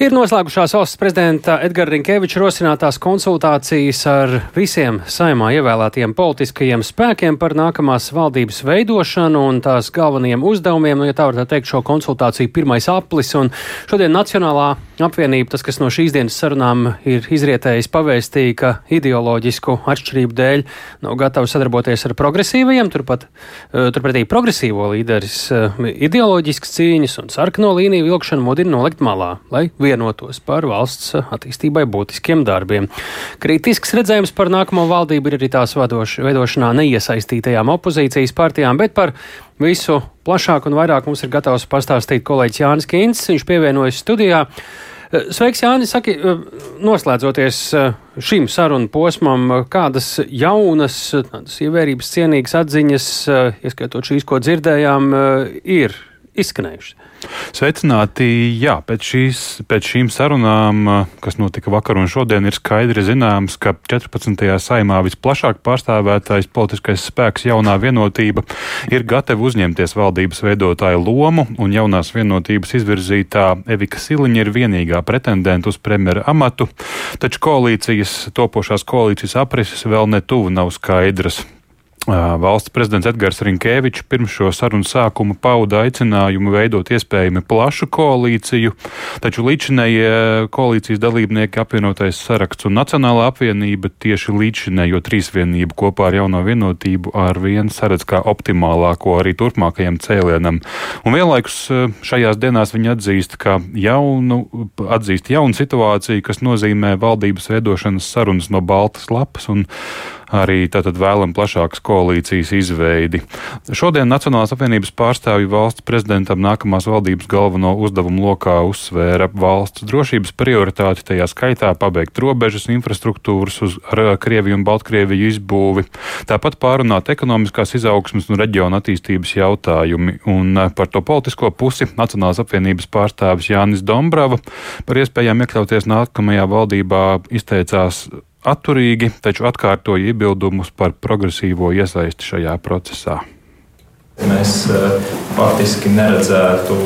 Ir noslēgušās valsts prezidenta Edgara Rinkeviča rosinātās konsultācijas ar visiem saimā ievēlētiem politiskajiem spēkiem par nākamās valdības veidošanu un tās galvenajiem uzdevumiem. Nu, ja tā var tā teikt, šo konsultāciju pirmais aplis un šodien Nacionālā apvienība, tas, kas no šīs dienas sarunām ir izrietējis, pavēstīja, ka ideoloģisku atšķirību dēļ nav gatavs sadarboties ar progresīvajiem, turpat, eh, turpretī progresīvo līderis eh, ideoloģiskas cīņas un sarkano līniju vilkšanu mudina nolikt malā, vienotos par valsts attīstībai būtiskiem darbiem. Kritisks redzējums par nākamo valdību ir arī tās vadoš, veidošanā neiesaistītajām opozīcijas partijām, bet par visu plašāk un vairāk mums ir gatavs pastāstīt kolēģis Jānis Kīns. Viņš pievienojas studijā. Sveiks, Jānis! Saki, noslēdzoties šim sarunu posmam, kādas jaunas, tādas ievērības cienīgas atziņas, ieskaitot šīs, ko dzirdējām, ir izskanējušas? Sveicināti! Jā, pēc, šīs, pēc šīm sarunām, kas notika vakar un šodien, ir skaidri zināms, ka 14. saimā visplašāk pārstāvētais politiskais spēks jaunā vienotība ir gatava uzņemties valdības veidotāju lomu, un jaunās vienotības izvirzītā Evika Siliņa ir vienīgā pretendenta uz premjera amatu, taču koalīcijas, topošās koalīcijas aprises vēl netuvu nav skaidras. Valsts prezidents Edgars Rinkēvičs pirms šo sarunu sākuma pauda aicinājumu veidot iespējami plašu koalīciju, taču līdzinējie koalīcijas dalībnieki apvienotais saraksts un Nacionālā apvienība tieši līdzinējo trīsvienību kopā ar jauno vienotību ar vienu saredz kā optimālāko arī turpmākajam cēlienam. Un vienlaikus šajās dienās viņi atzīst, ka jaunu, atzīst jaunu situāciju, kas nozīmē valdības veidošanas sarunas no baltas lapas un arī tātad vēlam plašākas koalīcijas izveidi. Šodien Nacionālās apvienības pārstāvju valsts prezidentam nākamās valdības galveno uzdevumu lokā uzsvēra valsts drošības prioritāti, tajā skaitā pabeigt robežas infrastruktūras uz Krieviju un Baltkrieviju izbūvi, tāpat pārunāt ekonomiskās izaugsmas un reģiona attīstības jautājumi. Un eh, par to politisko pusi Nacionālās apvienības pārstāvis Jānis Dombrava par iespējām iekļauties nākamajā valdībā izteicās atturīgi, taču atkārtoja iebildumus par progresīvo iesaisti šajā procesā. Mēs eh, faktiski neredzētu,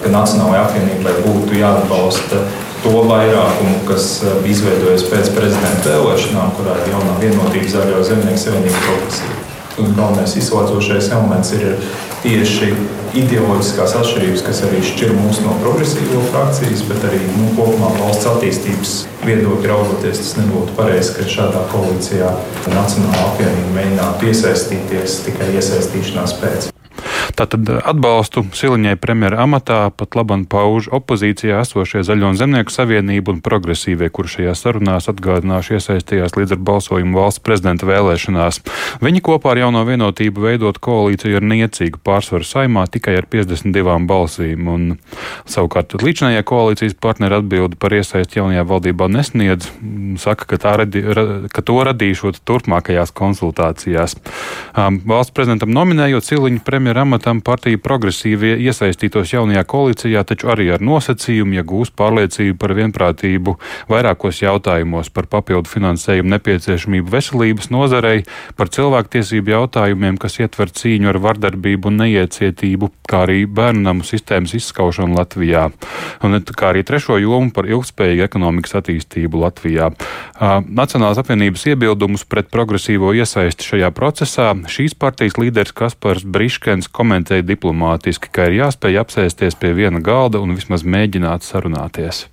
ka Nacionālajai apvienībai būtu jāatbalsta to vairākumu, kas eh, bija izveidojies pēc prezidenta vēlēšanām, kurā ir jaunā vienotība zaļo zemnieku savienību progresīva. Galvenais izslēdzošais elements ir tieši ideoloģiskās atšķirības, kas arī šķir mūs no progresīvo frakcijas, bet arī nu, kopumā valsts attīstības viedokļa raugoties, tas nebūtu pareizi, ka šādā koalīcijā Nacionāla apvienība mēģinātu iesaistīties tikai iesaistīšanās pēc. Tātad atbalstu Siliņai premjera amatā pat labam pauž opozīcijā esošie Zaļo un Zemnieku savienība un progresīvie, kur šajās sarunās atgādināšu iesaistījās līdz ar balsojumu valsts prezidenta vēlēšanās. Viņi kopā ar jauno vienotību veidot koalīciju ar niecīgu pārsvaru saimā tikai ar 52 balsīm. Un, savukārt līdzinājā koalīcijas partneri atbildi par iesaisti jaunajā valdībā nesniedz, saka, ka, radi, ka to radīšot turpmākajās konsultācijās. Um, valsts prezidentam nominējot Siliņu premjera amatā amatam partija progresīvie iesaistītos jaunajā koalīcijā, taču arī ar nosacījumu, ja gūs pārliecību par vienprātību. Vairākos jautājumos par papildu finansējumu nepieciešamību veselības nozarei, par cilvēktiesību jautājumiem, kas ietver cīņu ar vardarbību un neiecietību, kā arī bērnu namu sistēmas izskaušanu Latvijā, un kā arī trešo jomu par ilgspējīgu ekonomikas attīstību Latvijā. Nacionālās apvienības iebildumus pret progresīvo iesaisti šajā procesā. Šīs partijas līderis Kaspars Briškens komentēja diplomātiski, ka ir jāspēj apsēsties pie viena galda un vismaz mēģināt sarunāties.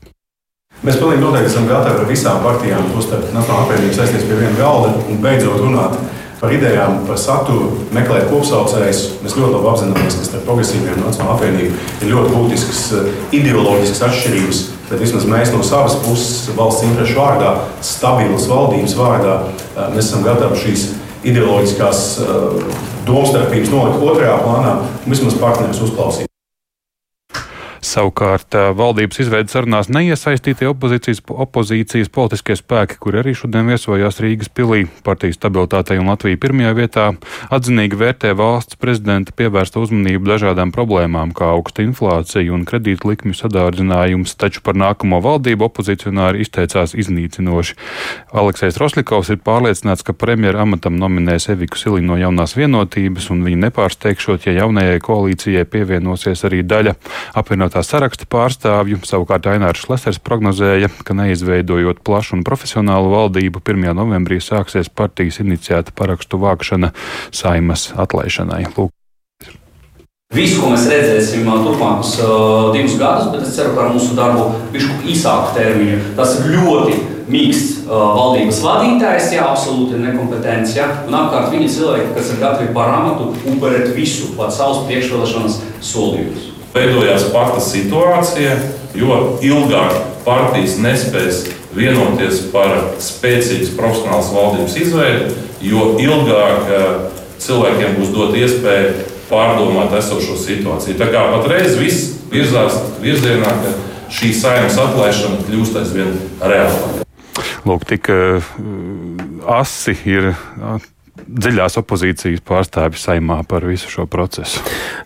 Mēs pilnīgi noteikti esam gatavi ar visām partijām, tostarp Nacionālā apvienība sēsties pie viena galda un beidzot runāt par idejām, par saturu, meklēt kopsaucējus. Mēs ļoti labi apzināmies, ka starp progresīviem un Nacionālā apvienību ir ļoti būtiskas eh, ideoloģiskas atšķirības. Bet vismaz mēs no savas puses, valsts interesu vārdā, stabilas valdības vārdā, eh, mēs esam gatavi šīs ideoloģiskās uh, domstarpības nolikt otrajā plānā un vismaz partnerus uzklausīt. Savukārt valdības izveidas sarunās neiesaistītie opozīcijas, opozīcijas politiskie spēki, kuri arī šodien viesojās Rīgas pilī, partijas stabilitātei un Latviju pirmajā vietā, atzinīgi vērtē valsts prezidenta pievērsta uzmanību dažādām problēmām, kā augsta inflācija un kredītu likmju sadārdzinājums, taču par nākamo valdību opozicionāri izteicās iznīcinoši. Aleksis Roslikovs ir pārliecināts, ka premjera amatam nominēs Eviku Siliņu no jaunās vienotības, un viņa nepārsteigšot, ja jaunajai koalīcijai pievienosies arī daļa. Apvienotā apvienotā saraksta pārstāvju. Savukārt Ainārs Šlesers prognozēja, ka neizveidojot plašu un profesionālu valdību, 1. novembrī sāksies partijas iniciēta parakstu vākšana saimas atlaišanai. Lūk. Visu, ko mēs redzēsim turpmākus uh, divus gadus, bet es ceru par mūsu darbu višku īsāku termiņu. Tas ir ļoti mīksts uh, valdības vadītājs, jā, absolūti nekompetents, jā, un apkārt viņa cilvēki, kas ir gatavi par amatu upurēt visu, pat savus priekšvēlēšanas solījumus. Veidojās pakta situācija, jo ilgāk partijas nespēs vienoties par spēcīgas profesionālas valdības izveidi, jo ilgāk uh, cilvēkiem būs dot iespēju pārdomāt esošo situāciju. Tā kā patreiz viss virzās virzienā, ka šī saimnes atlaišana kļūst aizvien reālāka. Lūk, tik uh, asi ir dziļās opozīcijas pārstāvji saimā par visu šo procesu.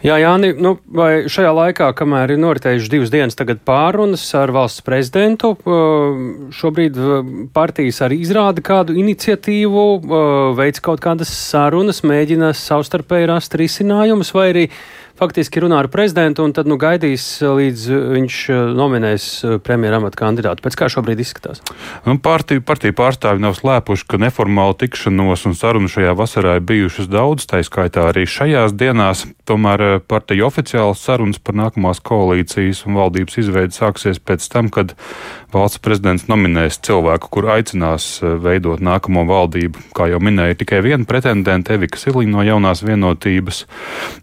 Jā, Jāni, nu, vai šajā laikā, kamēr ir noritējušas divas dienas pārunas ar valsts prezidentu, šobrīd partijas arī izrāda kādu iniciatīvu, veids kaut kādas sarunas, mēģina savstarpēji rast risinājumus, vai arī faktiski runā ar prezidentu un tad nu, gaidīs, eh, līdz eh, viņš eh, nominēs premjeras amata kandidātu. Pēc kā šobrīd izskatās? Nu, partiju, partiju pārstāvi nav slēpuši, ka neformāla tikšanos un sarunu šajā vasarā ir bijušas daudz, tā skaitā arī šajās dienās. Tomēr partiju oficiālas sarunas par nākamās koalīcijas un valdības izveidi sāksies pēc tam, kad valsts prezidents nominēs cilvēku, kur aicinās veidot nākamo valdību. Kā jau minēju, tikai viena pretendente, Evika Siliņa no jaunās vienotības,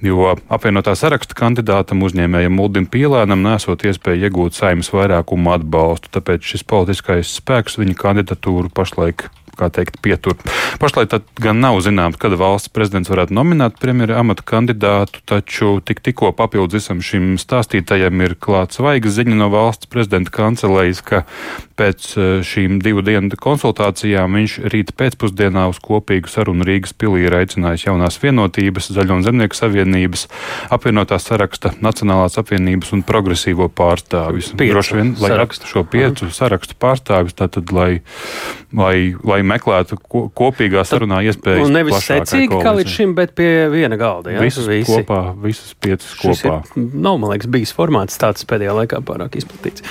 jo apvienotā tā saraksta kandidātam uzņēmējam Muldim Pīlēnam nesot iespēju iegūt saimnes vairākumu atbalstu, tāpēc šis politiskais spēks viņa kandidatūru pašlaik kā teikt, pietur. Pašlaik gan nav zināms, kad valsts prezidents varētu nominēt premjera amata kandidātu, taču tik, tikko papildus visam šim stāstītājam ir klāts svaiga ziņa no valsts prezidenta kancelējas, ka pēc e, šīm divu dienu konsultācijām viņš rīt pēcpusdienā uz kopīgu sarunu Rīgas pilī ir aicinājis jaunās vienotības, Zaļo un Zemnieku savienības, apvienotās saraksta, Nacionālās apvienības un progresīvo pārstāvjus. Droši vien, lai sarakstu šo piecu Aha. sarakstu pārstāvjus, tātad, lai, lai, lai meklētu ko, kopīgā sarunā iespējas. Un nevis secīgi, kā līdz šim, bet pie viena galda. Jā, visus visi. kopā, visus piecus Šis kopā. Ir, nav, man liekas, bijis formāts tāds pēdējā laikā pārāk izplatīts.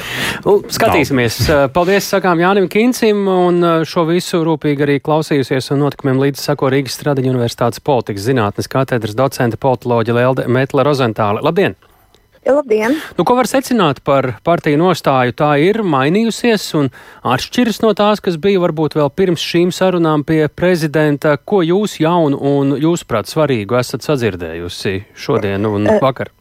Nu, skatīsimies. Nav. Paldies, sakām Jānim Kincim, un šo visu rūpīgi arī klausījusies un notikumiem līdz sako Rīgas Stradiņu Universitātes politikas zinātnes katedras docente politoloģa Lelde Metle Rozentāle. Labdien! Labdien! Nu, ko var secināt par partiju nostāju? Tā ir mainījusies un atšķiras no tās, kas bija varbūt vēl pirms šīm sarunām pie prezidenta. Ko jūs jaunu un jūsuprāt svarīgu esat sadzirdējusi šodien un eh, vakar?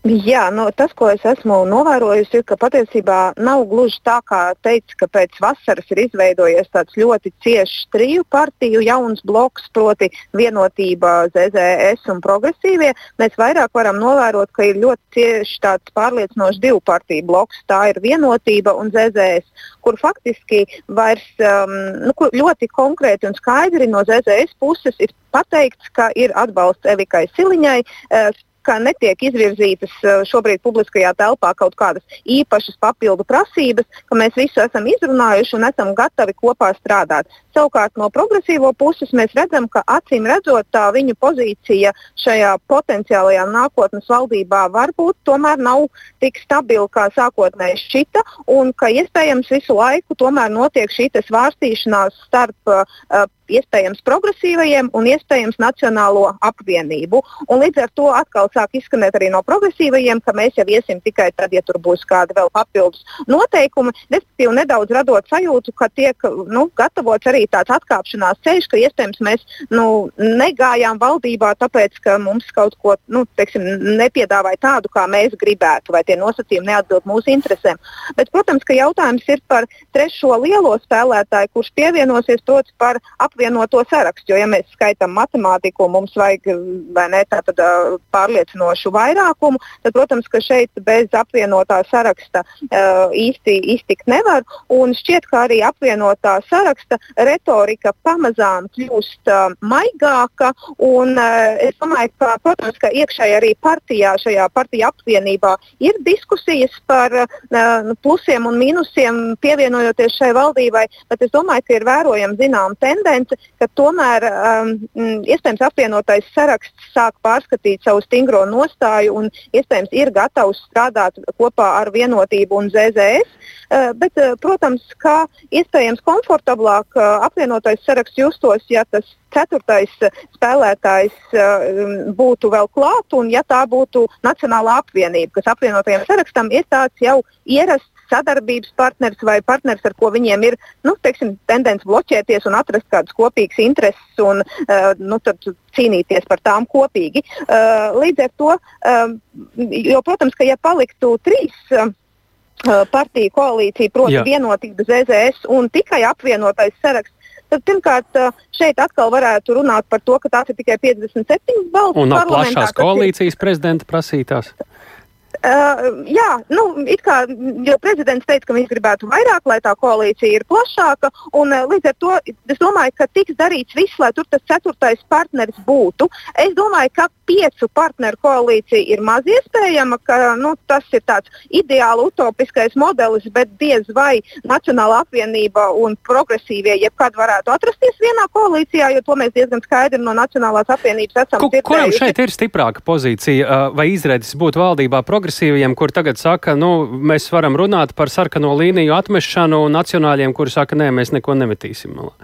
Jā, nu, tas, ko es esmu novērojusi, ir, ka patiesībā nav gluži tā, kā teica, ka pēc vasaras ir izveidojies tāds ļoti ciešs triju partiju jauns bloks, proti vienotība, ZZS un progresīvie. Mēs vairāk varam novērot, ka ir ļoti cieši tāds pārliecinošs divu partiju bloks. Tā ir vienotība un ZZS, kur faktiski vairs um, nu, ļoti konkrēti un skaidri no ZZS puses ir pateikts, ka ir atbalsts Evikai Siliņai. Uh, ka netiek izvirzītas eh, šobrīd publiskajā telpā kaut kādas īpašas papildu prasības, ka mēs visu esam izrunājuši un esam gatavi kopā strādāt. Savukārt no progresīvo puses mēs redzam, ka acīm redzot tā viņu pozīcija šajā potenciālajā nākotnes valdībā varbūt tomēr nav tik stabila, kā sākotnēji šķita, un ka iespējams visu laiku tomēr notiek šī svārstīšanās starp uh, iespējams progresīvajiem un iespējams Nacionālo apvienību. Un līdz ar to atkal sāk izskanēt arī no progresīvajiem, ka mēs jau iesim tikai tad, ja tur būs kādi vēl papildus noteikumi, respektīvi nedaudz radot sajūtu, ka tiek nu, gatavots arī tāds atkāpšanās ceļš, ka iespējams mēs nu, negājām valdībā tāpēc, ka mums kaut ko nu, teiksim, nepiedāvāja tādu, kā mēs gribētu, vai tie nosacījumi neatbild mūsu interesēm. Bet, protams, ka jautājums ir par trešo lielo spēlētāju, kurš pievienosies proti par apvienoto sarakstu. Jo, ja mēs skaitām matemātiku, mums vajag ne, tātad, pārliecinošu vairākumu, tad, protams, ka šeit bez apvienotā saraksta īsti iztikt nevar. Un šķiet, ka arī apvienotā saraksta retorika pamazām kļūst uh, maigāka. Un, uh, es domāju, ka, protams, ka iekšēji arī partijā, šajā partiju apvienībā ir diskusijas par uh, plusiem un mīnusiem pievienojoties šai valdībai, bet es domāju, ka ir vērojama zināma tendence ka tomēr um, iespējams apvienotais saraksts sāk pārskatīt savu stingro nostāju un iespējams ir gatavs strādāt kopā ar vienotību un ZZS. Uh, bet, uh, protams, ka iespējams komfortablāk uh, apvienotais saraksts justos, ja tas ceturtais spēlētājs uh, būtu vēl klāt, un ja tā būtu Nacionālā apvienība, kas apvienotajam sarakstam ir tāds jau ierasts sadarbības partners vai partners, ar ko viņiem ir nu, teiksim, tendence bloķēties un atrast kādas kopīgas intereses un uh, nu, cīnīties par tām kopīgi. Uh, līdz ar to, uh, jo, protams, ka ja paliktu trīs. Uh, partiju koalīcija, proti, Jā. vienotība ZZS un tikai apvienotais saraksts. Tad, pirmkārt, šeit atkal varētu runāt par to, ka tās ir tikai 57 balss. Un nav plašās koalīcijas ir... prezidenta prasītās. Uh, jā, nu, it kā jau prezidents teica, ka viņš gribētu vairāk, lai tā koalīcija ir plašāka. Un, uh, līdz ar to es domāju, ka tiks darīts viss, lai tur tas ceturtais partneris būtu. Es domāju, ka piecu partneru koalīcija ir maz iespējama, ka nu, tas ir tāds ideāli utopiskais modelis, bet diez vai Nacionāla apvienība un progresīvie jebkad varētu atrasties vienā koalīcijā, jo to mēs diezgan skaidri no Nacionālās apvienības esam dzirdējuši. Kuram šeit ir stiprāka pozīcija vai izredzes būt valdībā progresīviem, kur tagad saka, nu, mēs varam runāt par sarkano līniju atmešanu un nacionāļiem, kuri saka, nē, mēs neko nemetīsim malā?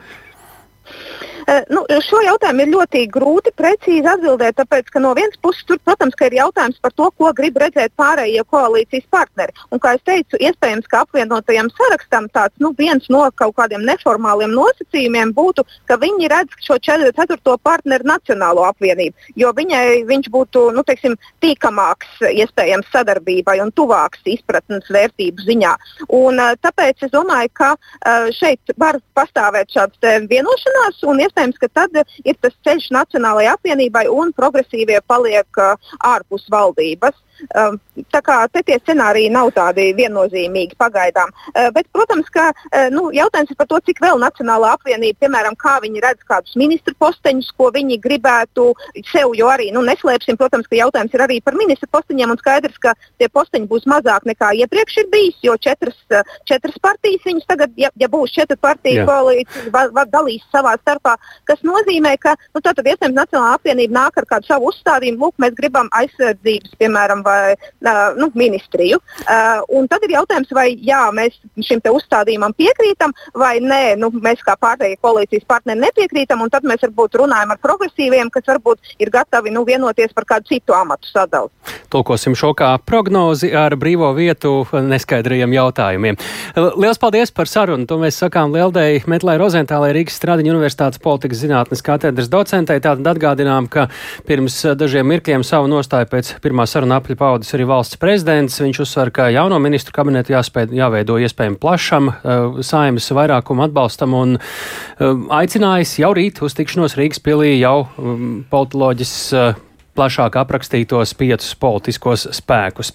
Eh, nu, šo jautājumu ir ļoti grūti precīzi atbildēt, tāpēc, ka no vienas puses tur, protams, ir jautājums par to, ko grib redzēt pārējie koalīcijas partneri. Un, kā jau teicu, iespējams, ka apvienotajam sarakstam tāds nu, viens no kaut kādiem neformāliem nosacījumiem būtu, ka viņi redz šo ceturto partneru nacionālo apvienību, jo viņai viņš būtu nu, teiksim, tīkamāks iespējams sadarbībai un tuvāks izpratnes vērtību ziņā. Un, eh, tāpēc es domāju, ka eh, šeit var pastāvēt šāds vienošanās un iespējams, iespējams, ka tad ir tas ceļš Nacionālajai apvienībai un progresīvie paliek uh, ārpus valdības. Um, tā kā tie scenāriji nav tādi viennozīmīgi pagaidām. Uh, bet, protams, ka uh, nu, jautājums ir par to, cik vēl Nacionālā apvienība, piemēram, kā viņi redz kādus ministru posteņus, ko viņi gribētu sev, jo arī nu, neslēpsim, protams, ka jautājums ir arī par ministru posteņiem un skaidrs, ka tie posteņi būs mazāk nekā iepriekš ir bijis, jo četras, četras partijas viņus tagad, ja, ja būs četru partiju koalīcija, dalīs savā starpā, kas nozīmē, ka nu, tad iespējams Nacionālā apvienība nāk ar kādu savu uzstādījumu, lūk, mēs gribam aizsardzības, piemēram, vai nu, ministriju. Un tad ir jautājums, vai jā, mēs šim uzstādījumam piekrītam, vai nē, nu, mēs kā pārējie koalīcijas partneri nepiekrītam. Tad mēs varbūt runājam ar progresīviem, kas varbūt ir gatavi nu, vienoties par kādu citu amatu sadalu. Tulkosim šo kā prognozi ar brīvo vietu neskaidrajiem jautājumiem. Lielas paldies par sarunu. To mēs sakām Lieldei Metlai Rozentālai Rīgas Stradiņu Universitātes politikas zinātnes katedras docentei. Tātad atgādinām, ka pirms dažiem mirkļiem savu nostāju pēc pirmā saruna apļa paudis arī valsts prezidents. Viņš uzsver, ka jauno ministru kabinetu jāspēj, jāveido iespējami plašam uh, saimas vairākumu atbalstam un uh, aicinājis jau rīt uz tikšanos Rīgas pilī jau um, politoloģis uh, plašāk aprakstītos piecus politiskos spēkus.